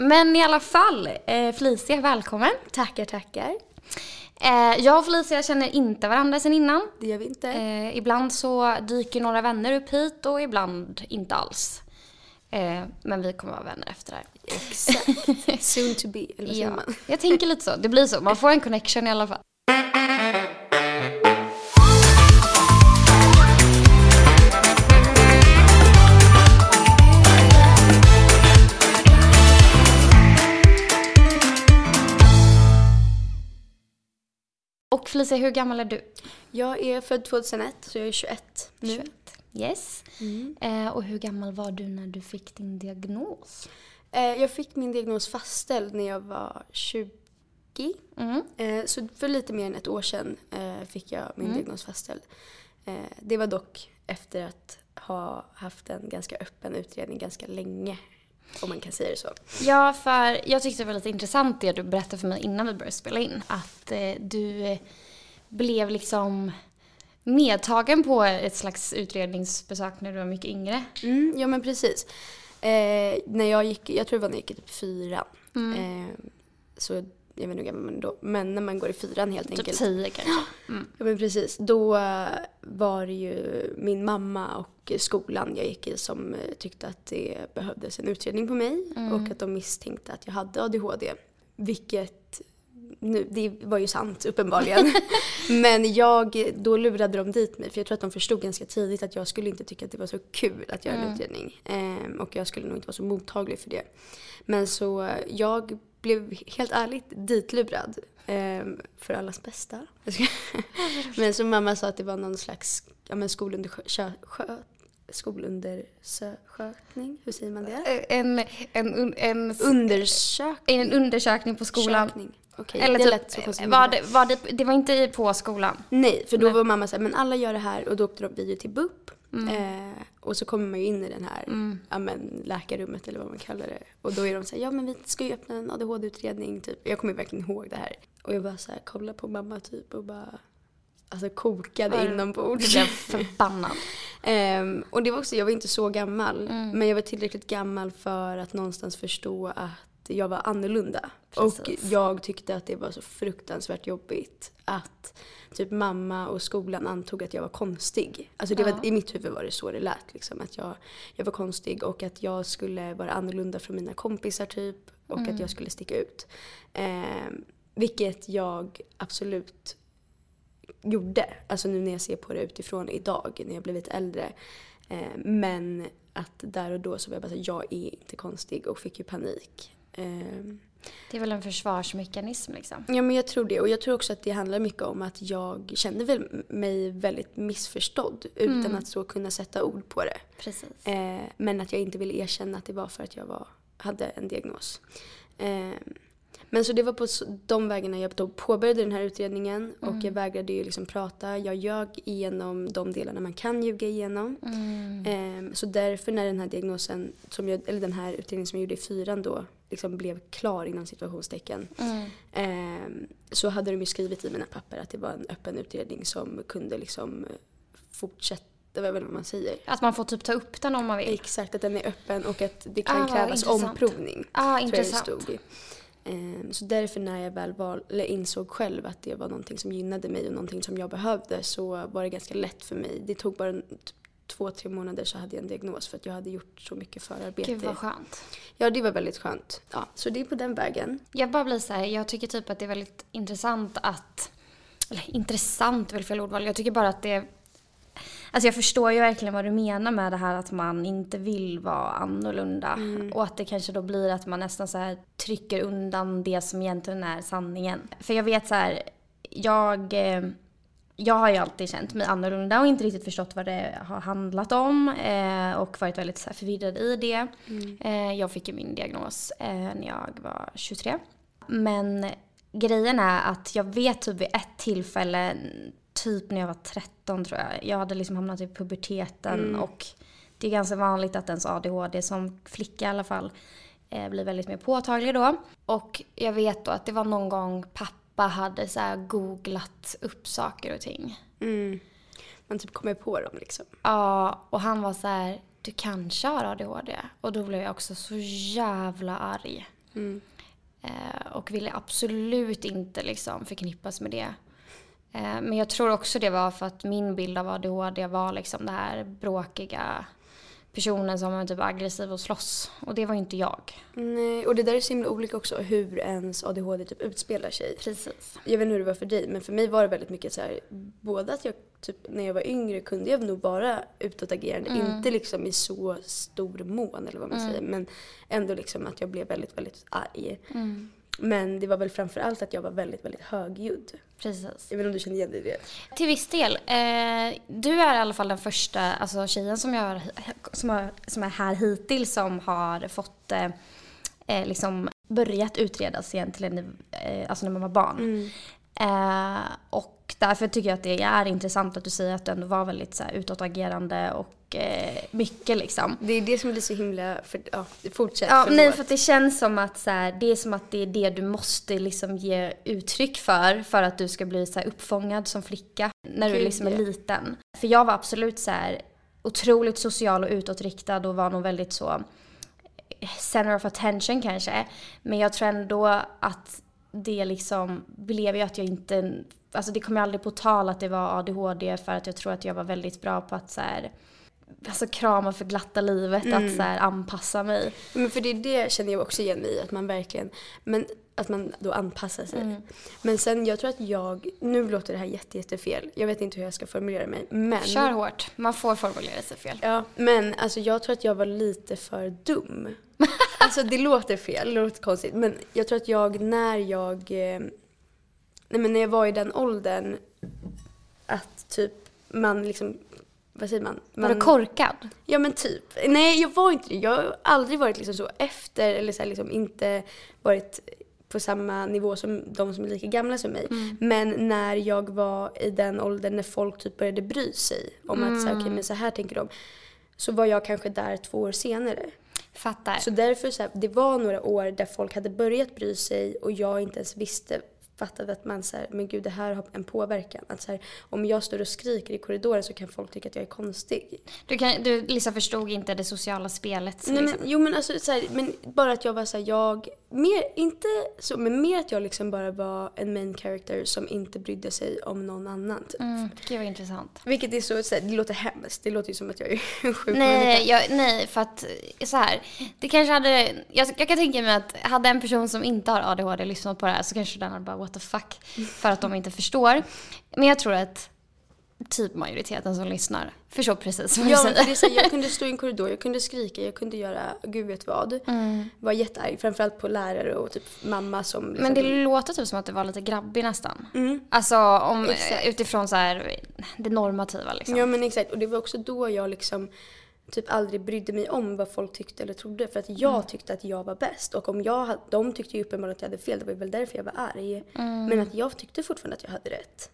Men i alla fall, eh, Felicia, välkommen. Tackar, tackar. Eh, jag och Felicia känner inte varandra sedan innan. Det gör vi inte. Eh, ibland så dyker några vänner upp hit och ibland inte alls. Eh, men vi kommer vara vänner efter det här. Exakt. Soon to be, eller vad säger Ja, man? jag tänker lite så. Det blir så. Man får en connection i alla fall. Och Felicia, hur gammal är du? Jag är född 2001, så jag är 21 nu. 21. Yes. Mm. Eh, och hur gammal var du när du fick din diagnos? Eh, Jag fick min diagnos fastställd när jag var 20. Mm. Eh, Så för lite mer än ett år sedan eh, fick jag min Mm. diagnos fastställd. Eh, Det var dock efter att ha haft en ganska öppen utredning ganska länge, om man kan säga det så. Ja, för jag tyckte det var lite intressant det du berättade för mig innan vi började spela in. Att eh, du eh, blev liksom medtagen på ett slags utredningsbesök när du var mycket yngre. Mm, ja men precis. Eh, när jag gick, jag tror det var när jag gick i typ fyran. Mm. Eh, så jag vet inte hur gammal man är då. Men när man går i fyran helt Typ enkelt. tio kanske. Mm. Ja men precis. Då eh, var det ju min mamma och skolan jag gick i som eh, tyckte att det behövdes en utredning på mig. Mm. Och att de misstänkte att jag hade ADHD. Vilket, nu, det var ju sant uppenbarligen. men jag, då lurade de dit mig. För jag tror att de förstod ganska tidigt att jag skulle inte tycka att det var så kul att göra en Mm. utredning. Ehm, och jag skulle nog inte vara så mottaglig för det. Men så eh, jag blev helt ärligt ditlurad. ehm, för allas bästa. Men så mamma sa att det var någon slags ja, men skolundersö- skolundersökning. Hur säger man det? Eh, En, en, en, Undersökning. en undersökning på skolan. Okej, Eller det typ, så konstigt. var det, var det, det var inte på skolan. Nej, för då Nej. var mamma så här, men alla gör det här och då åkte vi ju till BUP. Mm. Eh, och så kommer man ju in i den här ja, men, läkarrummet eller vad man kallar det. Och då är de så här, ja men vi ska ju öppna en ADHD-utredning typ. Jag kommer verkligen ihåg det här. Och jag bara så här, kolla på mamma typ och bara Alltså kokade Ja, inombords. Blev förbannad. Ehm, och det var också, jag var inte så gammal. Mm. Men jag var tillräckligt gammal för att någonstans förstå att jag var annorlunda. Precis. Och jag tyckte att det var så fruktansvärt jobbigt att typ mamma och skolan antog att jag var konstig. Alltså det Ja. var, i mitt huvud var det så det lät liksom. Att jag, jag var konstig och att jag skulle vara annorlunda från mina kompisar typ. Och Mm. att jag skulle sticka ut. Ehm, vilket jag absolut gjorde. Alltså nu när jag ser på det utifrån idag när jag blivit äldre. Eh, men att där och då så var jag bara så här, jag är inte konstig och fick ju panik. Eh, Det är väl en försvarsmekanism liksom. ja men jag tror det och jag tror också att det handlar mycket om att jag kände väl mig väldigt missförstådd utan Mm. att så kunna sätta ord på det. Precis. Eh, men att jag inte ville erkänna att det var för att jag var, hade en diagnos. Eh, men så det var på de vägarna jag då påbörjade den här utredningen och Mm. jag vägrade ju liksom prata. Jag ljög igenom de delarna man kan ljuga igenom. Mm. Eh, så därför när den här diagnosen, som jag, eller den här utredningen som jag gjorde i fyran då, liksom blev klar inom situationstecken. Mm. Eh, så hade de ju skrivit i mina papper att det var en öppen utredning som kunde liksom eh, fortsätta, vad är väl vad man säger. Att man får typ ta upp den om man vill. Exakt, att den är öppen och att det Ah, kan vad krävas intressant. omprovning. Ah, det intressant. Ehm, Så därför när jag väl val, insåg själv att det var någonting som gynnade mig och någonting som jag behövde så var det ganska lätt för mig. Det tog bara en- t- två, tre månader så hade jag en diagnos för att jag hade gjort så mycket förarbete. Gud vad skönt. Ja, det var väldigt skönt. Ja, så det är på den vägen. Jag bara blir så här, jag tycker typ att det är väldigt intressant att, eller intressant väl fel ordval, jag tycker bara att det Alltså jag förstår ju verkligen vad du menar med det här att man inte vill vara annorlunda. Mm. Och att det kanske då blir att man nästan så här trycker undan det som egentligen är sanningen. För jag vet så här, jag, eh, jag har ju alltid känt mig annorlunda och inte riktigt förstått vad det har handlat om. Eh, och varit väldigt så här förvirrad i det. Eh, jag fick ju min diagnos eh, när jag var 23. Men grejen är att jag vet typ vid ett tillfälle, typ när jag var 13 tror jag. Jag hade liksom hamnat i puberteten och det är ganska vanligt att ens ADHD som flicka i alla fall eh, blir väldigt mer påtaglig då. Och jag vet då att det var någon gång pappa hade så googlat upp saker och ting. Mm. Man typ kommer på dem liksom. Ja, och han var så här, du kanske har ADHD. Och då blev jag också så jävla arg. Mm. Eh, och ville absolut inte liksom förknippas med det. Eh, men jag tror också det var för att min bild av ADHD var liksom det här bråkiga personen som är typ aggressiv och slåss. Och det var ju inte jag. Nej, och det där är så himla olika också hur ens ADHD typ utspelar sig. Precis. Jag vet inte hur det var för dig men för mig var det väldigt mycket så här, både att jag typ när jag var yngre kunde jag nog vara utåtagerande, Mm. inte liksom i så stor mån eller vad man säger men ändå liksom att jag blev väldigt, väldigt arg. Mm. Men det var väl framför allt att jag var väldigt, väldigt högljudd. Precis. Jag vet inte om du känner igen dig i det? Till viss del. Eh, du är i alla fall den första alltså, tjejen som, jag, har- som, har, som är här hittills som har fått eh, eh, liksom börjat utredas egentligen eh, alltså när man var barn. Eh, och därför tycker jag att det är intressant att du säger att du ändå var väldigt så här, utåtagerande och eh, mycket liksom. Det är det som blir så himla, för, ja, fortsätt. Ja, nej, för att det känns som att så här, det är som att det är det du måste liksom ge uttryck för för att du ska bli så här uppfångad som flicka när du Gud, liksom är ja. liten. För jag var absolut så här otroligt social och utåtriktad och var nog väldigt så eh, center of attention kanske. Men jag tror ändå att det liksom blev ju att jag inte, alltså det kom ju aldrig på tal att det var ADHD för att jag tror att jag var väldigt bra på att så här, alltså krama för glatta livet, att så här anpassa mig. Men för det, det känner jag också igen mig i, att man verkligen, men att man då anpassar sig. Mm. Men sen jag tror att jag, nu låter det här jätte, jättefel, jag vet inte hur jag ska formulera mig, men. Kör hårt. Man får formulera sig fel. Ja, men alltså jag tror att jag var lite för dum. Alltså det låter fel, det låter konstigt, men jag tror att jag när jag, eh, nej men när jag var i den åldern, att typ man liksom, vad säger man? Var man du korkad? Ja men typ. Nej jag var inte det. Jag har aldrig varit liksom så efter eller så här liksom inte varit på samma nivå som de som är lika gamla som mig. Men när jag var i den åldern när folk typ började bry sig om att så okej men så här tänker de. Så var jag kanske där två år senare. Fattar. Så därför så här, det var några år där folk hade börjat bry sig och jag inte ens visste fattade att man så här, men gud det här har en påverkan. Att så här, om jag står och skriker i korridoren så kan folk tycka att jag är konstig. Du, kan, du liksom förstod inte det sociala spelet. Nej, liksom. men, jo men alltså så här, men bara att jag var såhär, jag, mer, inte så, men mer att jag liksom bara var en main character som inte brydde sig om någon annan typ. Mm, gud vad intressant. Vilket är så, det låter hemskt, det låter ju som att jag är sjuk. Nej, jag, nej, för att så här. Det kanske hade, jag, jag kan tänka mig att hade en person som inte har ADHD lyssnat på det här så kanske den hade bara what the fuck. För att de inte förstår. Men jag tror att typ majoriteten som lyssnar förstår precis vad du Ja, men säger. det är så här, jag kunde stå i en korridor, jag kunde skrika, jag kunde göra gud vet vad. Mm. Var jättearg, framförallt på lärare och typ mamma som liksom, Men det låter typ som att du var lite grabbig nästan. Mm. Alltså om, Exakt. utifrån så här, det normativa liksom. Ja men exakt och det var också då jag liksom typ aldrig brydde mig om vad folk tyckte eller trodde för att jag Mm. tyckte att jag var bäst och om jag de tyckte ju uppenbarligen att jag hade fel, det var väl därför jag var arg. Mm. Men att jag tyckte fortfarande att jag hade rätt.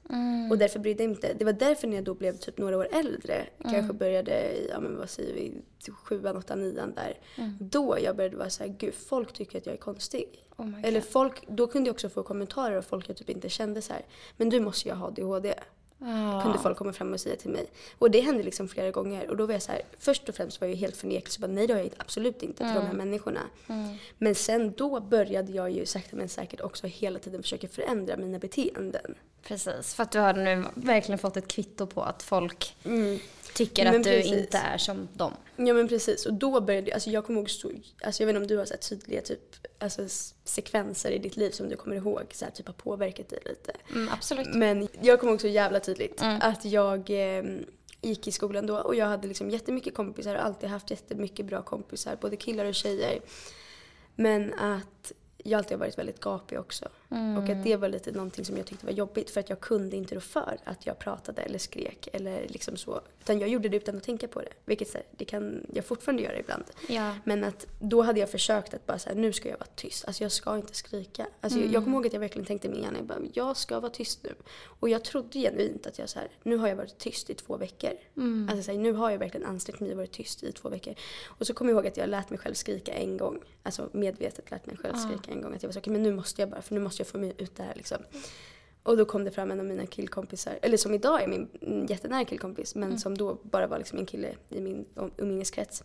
Och därför brydde jag mig inte. Det var därför när jag då blev typ några år äldre, kanske Mm. började i, ja men vad säger vi, typ sjuan, åttan, nian där. Mm. Då jag började vara såhär, gud folk tycker att jag är konstig. Oh Eller folk, då kunde jag också få kommentarer av folk jag typ inte kände så här. men du måste ju ha ADHD Ja. kunde folk komma fram och säga till mig. Och det hände liksom flera gånger. Och då var jag så här, först och främst var jag helt förnekelse. Bara, nej det har jag absolut inte till de här människorna. Men sen då började jag ju sakta men säkert också hela tiden försöka förändra mina beteenden. Precis, för att du har nu verkligen fått ett kvitto på att folk tycker Mm. Men att du precis. inte är som dem. Ja men precis. Och då började alltså jag kommer ihåg så, alltså jag vet inte om du har så tydliga typ, alltså sekvenser i ditt liv som du kommer ihåg så här, typ har påverkat dig lite. Mm, absolut. Men jag kommer ihåg så jävla tydligt att jag eh, gick i skolan då och jag hade liksom jättemycket kompisar och alltid haft jättemycket bra kompisar, både killar och tjejer. Men att jag alltid har varit väldigt gapig också. Och att det var lite någonting som jag tyckte var jobbigt för att jag kunde inte rå för att jag pratade eller skrek eller liksom så. Utan jag gjorde det utan att tänka på det. Vilket så här, det kan jag fortfarande göra ibland. Ja. Men att då hade jag försökt att bara säga nu ska jag vara tyst. Alltså jag ska inte skrika. Alltså jag, jag kommer ihåg att jag verkligen tänkte i min hjärna, jag, bara, jag ska vara tyst nu. Och jag trodde genuint att jag så här, nu har jag varit tyst i två veckor. Alltså så här, nu har jag verkligen ansträngt mig och varit tyst i två veckor. Och så kommer jag ihåg att jag lät mig själv skrika en gång. Alltså medvetet lät mig själv skrika en gång. Att jag var så okej men nu måste jag bara, för nu måste jag få mig ut det här liksom. Och då kom det fram en av mina killkompisar, eller som idag är min mm, jättenära killkompis, men som då bara var liksom en kille i min um- umgängeskrets.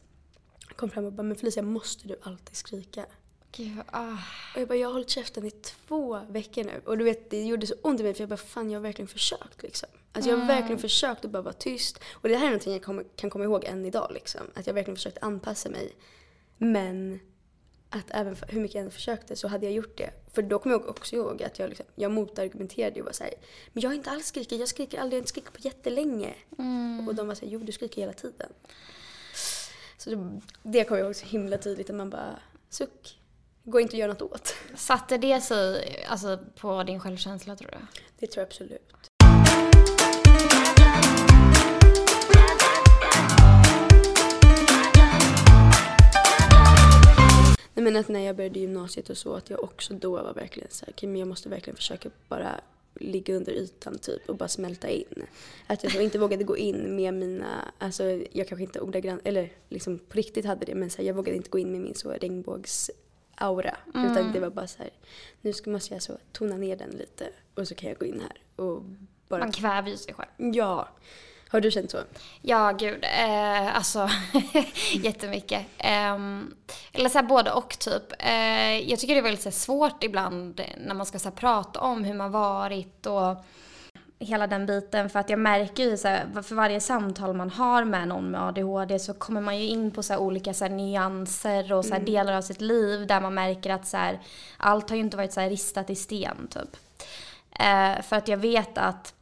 Kom fram och bara, men Felicia måste du alltid skrika? Gud, ah. Och jag bara, jag har hållit käften i två veckor nu. Och du vet, det gjorde så ont i mig för jag bara, fan jag har verkligen försökt liksom. Alltså jag har verkligen försökt att bara vara tyst. Och det här är någonting jag kan komma ihåg än idag liksom. Att jag verkligen försökt anpassa mig. Men att även hur mycket jag än försökte så hade jag gjort det. För då kommer jag också ihåg att jag, liksom, jag motargumenterade och var såhär, men jag har inte alls skrikit, jag skriker aldrig, jag har inte skrikit på jättelänge. Och de var såhär, jo du skriker hela tiden. Så det, det kommer jag ihåg så himla tydligt att man bara, suck. Går inte att göra något åt. Satte det sig alltså, på din självkänsla tror du? Det tror jag absolut. Nej men att när jag började gymnasiet och så att jag också då var verkligen så här, okay, men jag måste verkligen försöka bara ligga under ytan typ och bara smälta in. Att jag inte vågade gå in med mina, alltså jag kanske inte ordagrant, eller liksom på riktigt hade det men så här, jag vågade inte gå in med min så regnbågs aura. Mm. Utan det var bara så här, nu ska, måste jag så tona ner den lite och så kan jag gå in här och bara... Man kväver ju sig själv. Ja. Har du känt så? Ja, gud. Eh, alltså, jättemycket. Eh, eller så här, både och typ. Eh, jag tycker det är väldigt så här, svårt ibland när man ska så här, prata om hur man varit och hela den biten. För att jag märker ju så här, för varje samtal man har med någon med ADHD så kommer man ju in på så olika så nyanser och så här, delar av sitt liv där man märker att så allt har ju inte varit så ristat i sten typ. Eh, för att jag vet att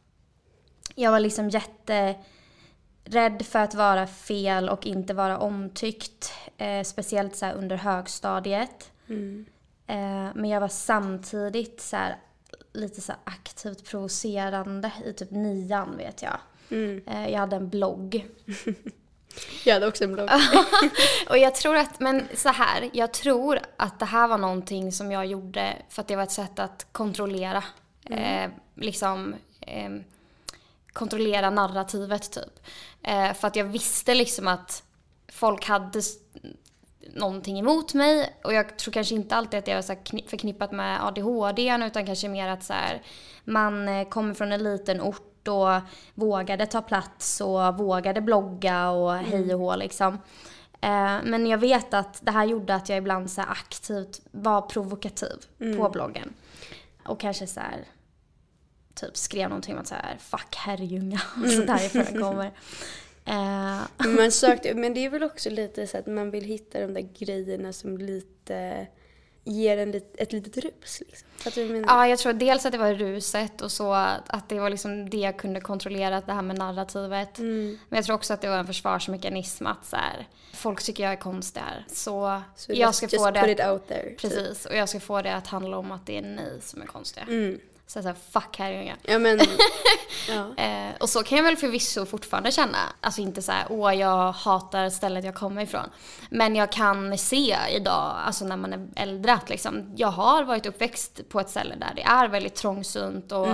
jag var liksom jätterädd för att vara fel och inte vara omtyckt. Eh, speciellt så under högstadiet. Eh, men jag var samtidigt så här, lite så aktivt provocerande i typ nian vet jag. Eh, jag hade en blogg. Jag hade också en blogg. och jag tror att, men så här, jag tror att det här var någonting som jag gjorde för att det var ett sätt att kontrollera. Eh, liksom eh, kontrollera narrativet typ. Eh, för att jag visste liksom att folk hade någonting emot mig och jag tror kanske inte alltid att det var så förknippat med ADHD utan kanske mer att så här, man eh, kommer från en liten ort och vågade ta plats och vågade blogga och hej och hå liksom. Eh, men jag vet att det här gjorde att jag ibland så aktivt var provokativ på bloggen. Och kanske så här typ skrev någonting om att så här, fuck Herrljunga, så därifrån kommer. Eh, Men man sökte, men det är väl också lite så att man vill hitta de där grejerna som lite ger en lit, ett litet rus liksom. Menar? ja, jag tror dels att det var ruset och så att det var liksom det jag kunde kontrollera, det här med narrativet. Men jag tror också att det var en försvarsmekanism att så här, folk tycker jag är konstig här. Så, Så jag just- ska just få put det typ. Precis, och jag ska få det att handla om att det är ni som är konstiga. Mm. Så här, fuck Herrljunga. Ja men, ja. Eh, och så kan jag väl förvisso fortfarande känna. Alltså inte så här, åh jag hatar stället jag kommer ifrån. Men jag kan se idag, alltså när man är äldre, att liksom, jag har varit uppväxt på ett ställe där det är väldigt trångsynt och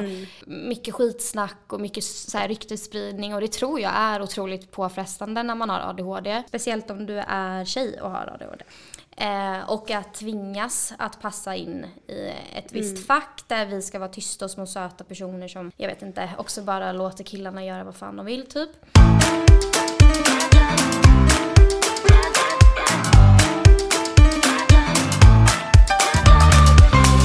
mycket skitsnack och mycket så här ryktesspridning. Och det tror jag är otroligt påfrestande när man har ADHD. Speciellt om du är tjej och har ADHD. Eh, och att tvingas att passa in i ett visst fack där vi ska vara tysta och små söta personer som, jag vet inte, också bara låter killarna göra vad fan de vill typ.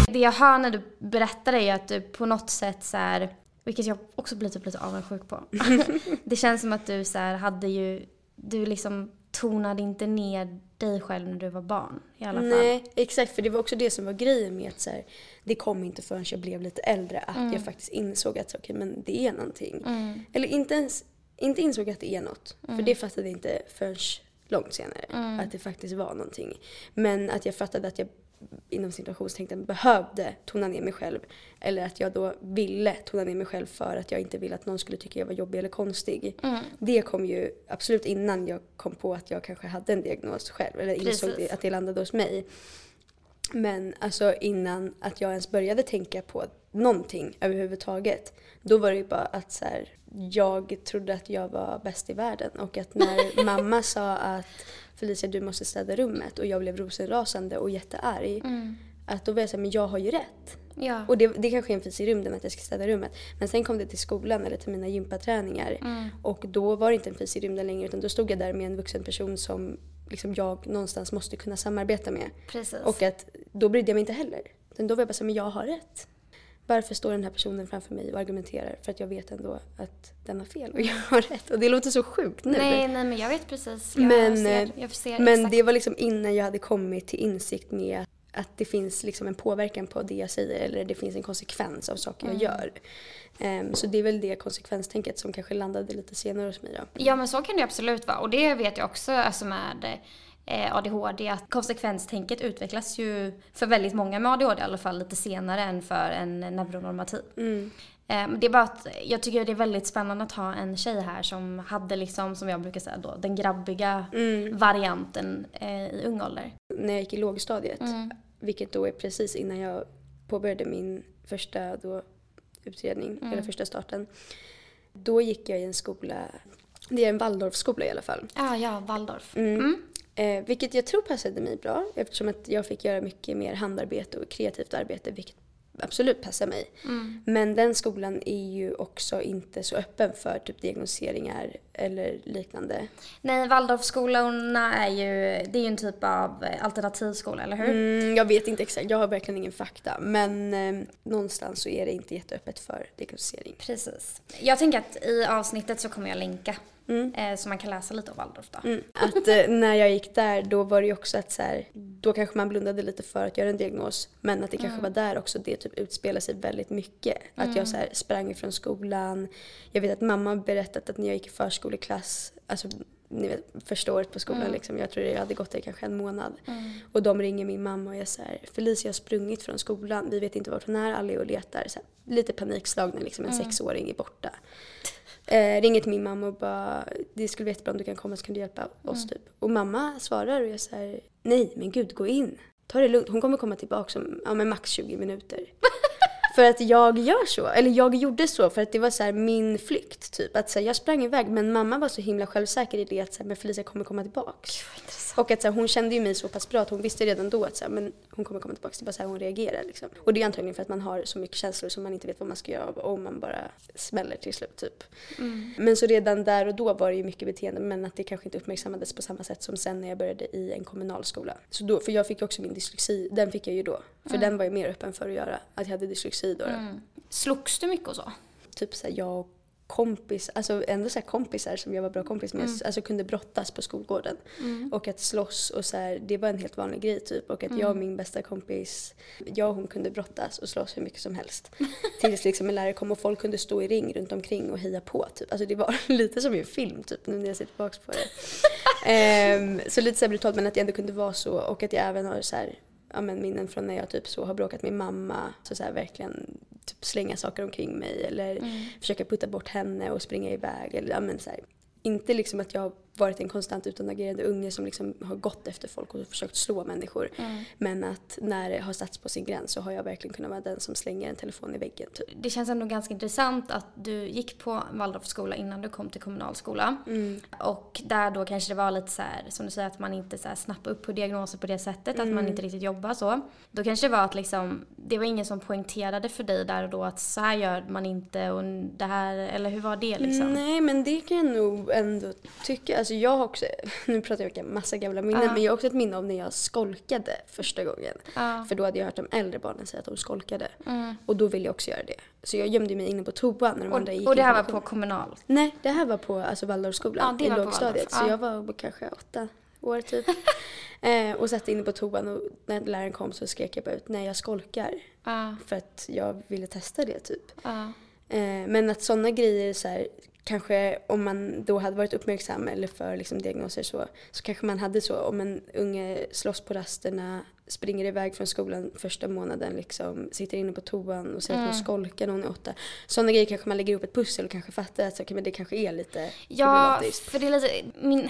Det jag hör när du berättar är ju att du på något sätt så här, vilket jag också blir typ lite avundsjuk på. det känns som att du så här hade ju, du liksom tonade inte ner dig själv när du var barn i alla fall. Nej, exakt. För det var också det som var grejen med att så här, det kom inte förrän jag blev lite äldre att Mm. jag faktiskt insåg att okej, men det är någonting. Eller inte ens inte insåg att det är något. Mm. För det fattade jag inte förrän långt senare. Att det faktiskt var någonting. Men att jag fattade att jag inom situationstecken behövde tona ner mig själv. Eller att jag då ville tona ner mig själv för att jag inte ville att någon skulle tycka jag var jobbig eller konstig. Mm. Det kom ju absolut innan jag kom på att jag kanske hade en diagnos själv. Eller insåg Precis. det, att det landade hos mig. Men alltså innan att jag ens började tänka på någonting överhuvudtaget. Då var det ju bara att så här, jag trodde att jag var bäst i världen. Och att när mamma sa att Felicia du måste städa rummet och jag blev rosenrasande och jättearg. Att då var jag såhär, men jag har ju rätt. Ja. Och det, det kanske är en fis i rymden att jag ska städa rummet. Men sen kom det till skolan eller till mina gympaträningar. Och då var det inte en fis i rymden längre utan då stod jag där med en vuxen person som liksom jag någonstans måste kunna samarbeta med. Precis. Och att då brydde jag mig inte heller. Utan då var jag bara så här, men jag har rätt. Varför står den här personen framför mig och argumenterar? För att jag vet ändå att den har fel och jag har rätt. Och det låter så sjukt nu. nej, nej, men jag vet precis. Jag Men, ser, eh, jag ser Men exakt. det var liksom innan jag hade kommit till insikt med att det finns liksom en påverkan på det jag säger eller det finns en konsekvens av saker Mm. jag gör. Ehm, så det är väl det konsekvenstänket som kanske landade lite senare hos mig då. Ja men så kan det absolut vara. Och det vet jag också alltså med eh, ADHD att konsekvenstänket utvecklas ju för väldigt många med ADHD i alla fall lite senare än för en neuronormativ. Mm. Eh, men Det är bara att jag tycker det är väldigt spännande att ha en tjej här som hade liksom, som jag brukar säga då, den grabbiga Mm. varianten eh, i ung ålder. När jag gick i lågstadiet, Mm. vilket då är precis innan jag påbörjade min första då utredning, Mm. eller första starten. Då gick jag i en skola, det är en Waldorfskola i alla fall. Ja, ja, Waldorf. Eh, vilket jag tror passade mig bra eftersom att jag fick göra mycket mer handarbete och kreativt arbete vilket absolut passar mig. Mm. Men den skolan är ju också inte så öppen för typ diagnoseringar eller liknande. Nej, Waldorfskolorna är ju, det är ju en typ av eh, alternativskola, eller hur? Mm, jag vet inte exakt, jag har verkligen ingen fakta. Men eh, någonstans så är det inte jätteöppet för diagnostisering. Precis. Jag tänker att i avsnittet så kommer jag länka. Mm. Eh, så man kan läsa lite om Waldorf då. Mm. Att eh, när jag gick där då var det ju också att så här, då kanske man blundade lite för att göra en diagnos. Men att det kanske var där också det typ utspelade sig väldigt mycket. Att jag så här, sprang ifrån skolan. Jag vet att mamma berättat att när jag gick i förskoleklass, alltså ni vet första året på skolan liksom, jag tror jag hade gått där kanske en månad. Och de ringer min mamma och jag säger Felicia har sprungit från skolan, vi vet inte vart hon är, alla är och letar. Så här, lite panikslagna liksom, en sexåring är borta. Eh, ringer till min mamma och bara, det skulle vara jättebra om du kan komma så kan du hjälpa oss typ. Och mamma svarar och jag säger, nej men gud gå in. Ta det lugnt, hon kommer komma tillbaka om ja, max 20 minuter. för att jag gör så, eller jag gjorde så för att det var så här min flykt typ. Att så här, jag sprang iväg men mamma var så himla självsäker i det att så här, men Felicia kommer komma tillbaka. Och att så här, hon kände ju mig så pass bra att hon visste redan då att så här, men hon kommer komma tillbaka. Det är bara så här hon reagerar liksom. Och det är antagligen för att man har så mycket känslor som man inte vet vad man ska göra och man bara smäller till slut typ. Men så redan där och då var det ju mycket beteende men att det kanske inte uppmärksammades på samma sätt som sen när jag började i en kommunal skola. Så då, för jag fick ju också min dyslexi, den fick jag ju då. För den var jag mer öppen för att göra, att jag hade dyslexi då. då. Mm. Slogs du mycket och så? Typ såhär jag och kompis, alltså ändå så kompisar som jag var bra kompis med, alltså kunde brottas på skolgården. Och att slåss och så här, det var en helt vanlig grej typ. Och att jag och min bästa kompis, jag och hon kunde brottas och slåss hur mycket som helst. Tills liksom en lärare kom och folk kunde stå i ring runt omkring och heja på typ. Alltså det var lite som i en film typ nu när jag ser tillbaka på det. Ehm, så lite så här brutalt men att jag ändå kunde vara så och att jag även har så här, ja, men minnen från när jag typ så har bråkat med mamma. Så, så här, verkligen typ slänga saker omkring mig eller försöka putta bort henne och springa iväg. Eller, ja, men, så här, inte liksom att jag varit en konstant utåtagerande unge som liksom har gått efter folk och försökt slå människor. Men att när det har satts på sin gräns så har jag verkligen kunnat vara den som slänger en telefon i väggen. Typ. Det känns ändå ganska intressant att du gick på Waldorfskola innan du kom till kommunalskola. Och där då kanske det var lite så här, som du säger, att man inte så här snappade upp på diagnoser på det sättet, att man inte riktigt jobbar så. Då kanske det var att liksom, det var ingen som poängterade för dig där och då att så här gör man inte och det här, eller hur var det liksom? Nej men det kan jag nog ändå tycka. Alltså jag har också, nu pratar jag om massa gamla minnen, men jag har också ett minne av när jag skolkade första gången. Ja. För då hade jag hört de äldre barnen säga att de skolkade. Och då ville jag också göra det. Så jag gömde mig inne på toan när de andra gick Och, och det här var på kommunal? Nej, det här var på alltså, Waldorfskolan Ja, i lågstadiet. Så ja. jag var kanske åtta år typ. eh, och satt inne på toan och när läraren kom så skrek jag bara ut nej jag skolkar. Ja, För att jag ville testa det typ. Ja. Eh, men att sådana grejer så här, kanske om man då hade varit uppmärksam eller för liksom, diagnoser så, så kanske man hade så om en unge slåss på rasterna, springer iväg från skolan första månaden, liksom, sitter inne på toan och säger att hon skolkar när hon är åtta. Sådana grejer kanske man lägger ihop ett pussel och kanske fattar att så, okay, men det kanske är lite Ja, problematiskt. för det är lite, min,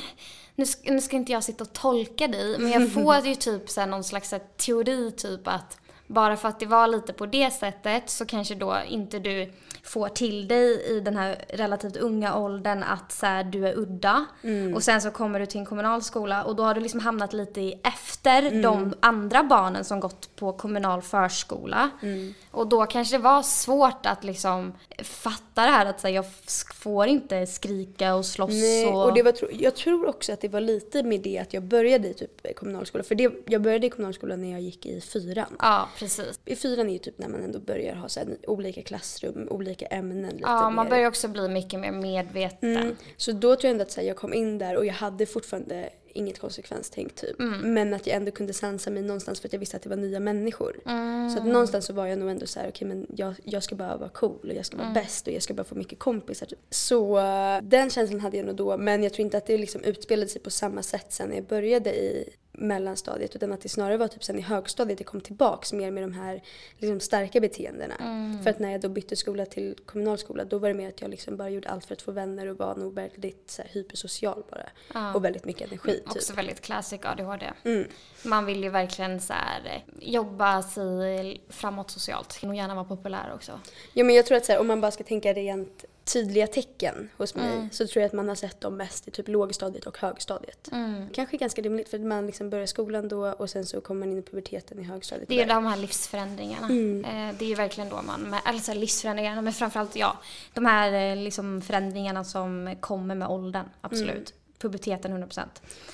nu, ska, nu ska inte jag sitta och tolka dig, men jag får ju typ så här någon slags här teori typ att bara för att det var lite på det sättet så kanske då inte du får till dig i den här relativt unga åldern att så här, du är udda. Mm. Och sen så kommer du till en kommunal skola och då har du liksom hamnat lite i efter Mm. de andra barnen som gått på kommunal förskola. Mm. Och då kanske det var svårt att liksom fatta det här att så här, jag får inte skrika och slåss Nej, och... och det var, jag tror också att det var lite med det att jag började i typ kommunalskola. För det, jag började i kommunalskolan när jag gick i fyran. Ja, precis. I fyran är ju typ när man ändå börjar ha så här, olika klassrum, olika ämnen. Lite Ja, man mer. börjar också bli mycket mer medveten. Mm. Så då tror jag ändå att så här, jag kom in där och jag hade fortfarande inget konsekvenstänk typ. Mm. Men att jag ändå kunde sansa mig någonstans för att jag visste att det var nya människor. Mm. Så att någonstans så var jag nog ändå så här, okej men jag, jag ska bara vara cool och jag ska vara Mm. bäst och jag ska bara få mycket kompisar. Typ. Så eh, den känslan hade jag nog då men jag tror inte att det liksom utspelade sig på samma sätt sen när jag började i mellanstadiet utan att det snarare var typ sen i högstadiet jag kom tillbaks mer med de här liksom, starka beteendena. Mm. För att när jag då bytte skola till kommunalskola då var det mer att jag liksom bara gjorde allt för att få vänner och var nog väldigt så här, hypersocial bara. Ja. Och väldigt mycket energi typ. Också väldigt classic ADHD. Mm. Man vill ju verkligen så här, eh, jobba sig framåt socialt. Och gärna vara populär också. Ja men jag tror att så här, om man bara ska tänka rent tydliga tecken hos mig Mm. så tror jag att man har sett dem mest i typ lågstadiet och högstadiet. Mm. Kanske ganska rimligt för att man liksom börjar skolan då och sen så kommer man in i puberteten i högstadiet. Det är ju de här livsförändringarna. Mm. Eh, Det är ju verkligen då man, med- eller så här livsförändringarna, men framförallt ja, de här eh, liksom förändringarna som kommer med åldern, absolut. Mm. Puberteten 100%.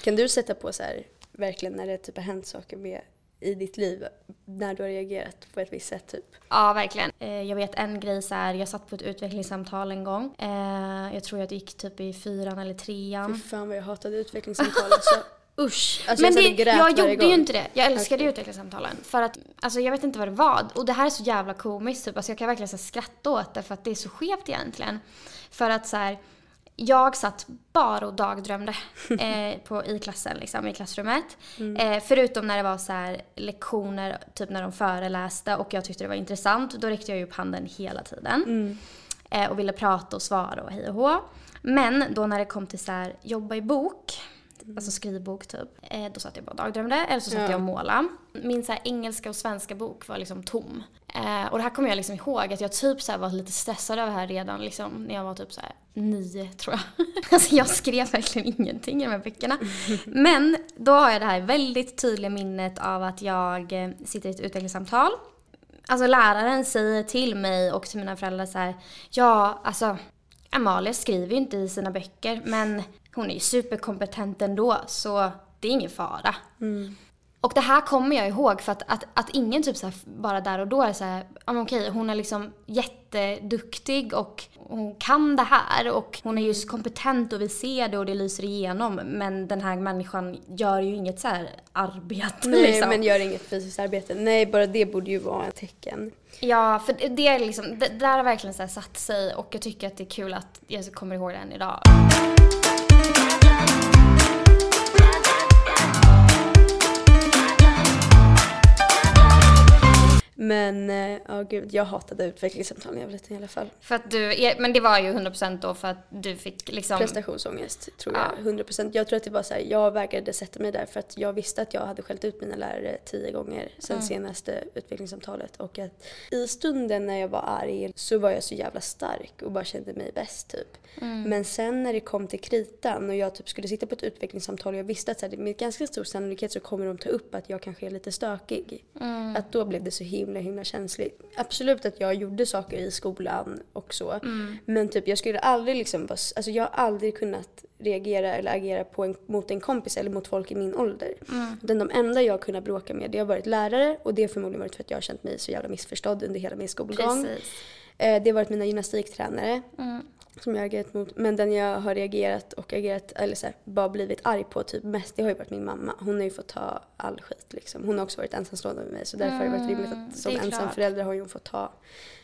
Kan du sätta på så här, verkligen när det typ har hänt saker med i ditt liv, när du har reagerat på ett visst sätt typ? Ja, verkligen. Eh, Jag vet en grej så här, jag satt på ett utvecklingssamtal en gång. Eh, Jag tror jag gick typ i fyran eller trean. Fy fan vad jag hatade utvecklingssamtal alltså. Usch! Alltså men jag, det, jag gjorde gång. ju inte det. Jag älskade Okej. utvecklingssamtalen. För att, alltså jag vet inte vad det var. Och det här är så jävla komiskt typ. Alltså jag kan verkligen så skratta åt det för att det är så skevt egentligen. För att så här, jag satt bara och dagdrömde eh, på, i klassen, liksom, i klassrummet. Eh, förutom när det var så här, lektioner, typ när de föreläste och jag tyckte det var intressant. Då räckte jag upp handen hela tiden. Mm. Eh, och ville prata och svara och hej och hå. Men då när det kom till så här, jobba i bok, alltså skrivbok typ, eh, då satt jag bara och dagdrömde eller så satt Ja. jag och målade. Min så här, engelska och svenska bok var liksom tom. Eh, och det här kommer jag liksom ihåg att jag typ så här var lite stressad över det här redan liksom när jag var typ så här nio tror jag. alltså jag skrev verkligen ingenting i de här böckerna. Men då har jag det här väldigt tydliga minnet av att jag eh, sitter i ett utvecklingssamtal Alltså läraren säger till mig och till mina föräldrar så här, ja alltså Amalia skriver ju inte i sina böcker men hon är ju superkompetent ändå så det är ingen fara. Mm. Och det här kommer jag ihåg för att, att, att ingen typ så bara där och då är så här, ja men okej hon är liksom jätteduktig och hon kan det här och hon är ju så kompetent och vi ser det och det lyser igenom men den här människan gör ju inget så här arbete Nej liksom. men gör inget fysiskt arbete. Nej bara det borde ju vara ett tecken. Ja, för det- är liksom, det, där har verkligen så satt sig och jag tycker att det är kul att jag kommer ihåg det än idag. Men eh, ja gud, jag hatade utvecklingssamtal när jag var liten i alla fall. För att du, men det var ju 100% då för att du fick liksom... Prestationsångest tror jag, Ja. 100%. Jag tror att det var så här, jag vägrade sätta mig där för att jag visste att jag hade skällt ut mina lärare tio gånger sen Mm. senaste utvecklingssamtalet och att i stunden när jag var arg så var jag så jävla stark och bara kände mig bäst typ. Mm. Men sen när det kom till kritan och jag typ skulle sitta på ett utvecklingssamtal och jag visste att så här, med ganska stor sannolikhet så kommer de ta upp att jag kanske är lite stökig. Mm. Att då blev det så himla himla känsligt. Absolut att jag gjorde saker i skolan och så. Mm. Men typ jag skulle aldrig liksom alltså jag har aldrig kunnat reagera eller agera på en, mot en kompis eller mot folk i min ålder. Mm. Den, de enda jag har kunnat bråka med det har varit lärare och det har förmodligen varit för att jag har känt mig så jävla missförstådd under hela min skolgång. Precis. Eh, det har varit mina gymnastiktränare Mm. Som jag har agerat mot. Men den jag har reagerat och agerat, eller så här, bara blivit arg på typ mest, det har ju varit min mamma. Hon har ju fått ta all skit liksom. Hon har också varit ensamstående med mig så därför har det varit rimligt Mm, att som det är ensam klart. förälder har hon fått ta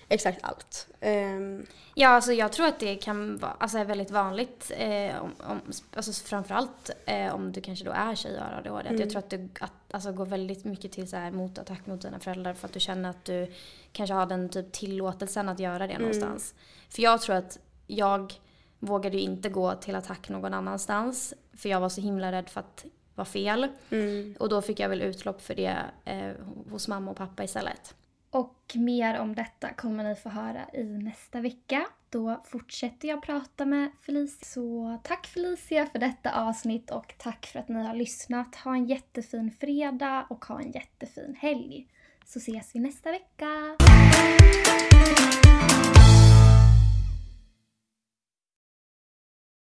exakt allt. Ehm, Ja, alltså jag tror att det kan vara alltså, är väldigt vanligt, eh, om, om, alltså framförallt eh, om du kanske då är tjej och har ADHD. Mm. jag tror att du att, alltså, går väldigt mycket till så här, motattack mot dina föräldrar för att du känner att du kanske har den typ tillåtelsen att göra det någonstans. För jag tror att jag vågade ju inte gå till attack någon annanstans. För jag var så himla rädd för att var fel. Mm. Och då fick jag väl utlopp för det eh, hos mamma och pappa istället. Och mer om detta kommer ni få höra i nästa vecka. Då fortsätter jag prata med Felicia. Så tack Felicia för detta avsnitt och tack för att ni har lyssnat. Ha en jättefin fredag och ha en jättefin helg. Så ses vi nästa vecka.